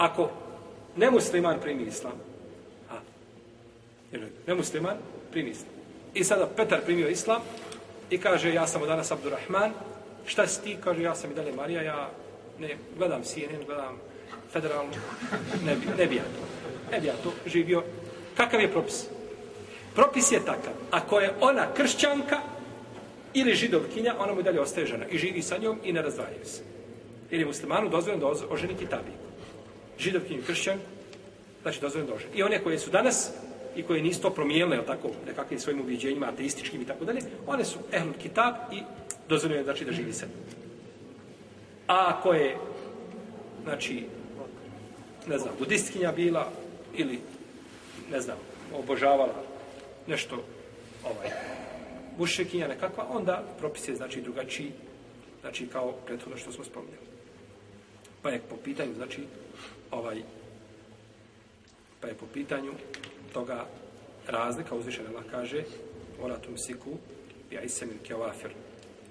ako nemusliman primi islam. A, nemusliman primi islam. I sada Petar primio islam i kaže, ja sam danas Abdurrahman, šta si ti? Kaže, ja sam i dalje Marija, ja ne gledam CNN, gledam federalnu, ne, bi, ne bi ja to. Ne bi ja to živio. Kakav je propis? Propis je takav, ako je ona kršćanka ili židovkinja, ona mu dalje ostaje žena i živi sa njom i ne razdvajaju se. Ili je muslimanu dozvoljeno da oženi kitabiku židovkim i kršćanku, znači dozvoljeno da oženi. I one koje su danas i koje nisu to promijenile, jel tako, nekakvim svojim uvjeđenjima, ateističkim i tako dalje, one su ehlul kitab i dozvoljeno znači da živi se. A ako je, znači, ne znam, budistkinja bila ili, ne znam, obožavala nešto ovaj, bušekinja nekakva, onda propis je znači drugačiji, znači kao prethodno što smo spominjali. Pa je po pitanju, znači, ovaj, pa je po pitanju toga razlika, uzvišen Allah kaže, oratum siku, ja isem kevafir,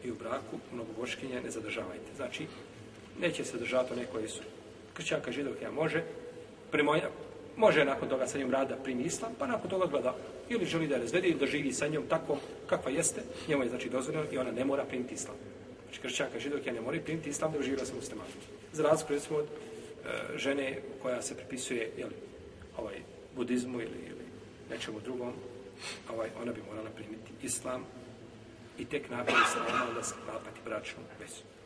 i u braku, mnogo boškinje, ne zadržavajte. Znači, neće se zadržavati one koji su kršćanka, židovke, ja može, primoja, može nakon toga sa njom rada primi islam, pa nakon toga gleda ili želi da je razvede ili da živi sa njom takvom kakva jeste, njemu je znači dozvoljeno i ona ne mora primiti islam. Znači, kršćanka, židovke ne moraju primiti islam da bi živjela sa muslimanom. Za razliku, recimo, od e, žene koja se pripisuje jeli, ovaj, budizmu ili, ili nečemu drugom, ovaj, ona bi morala primiti islam i tek nakon se normalno da se hlapati bračnu vesu.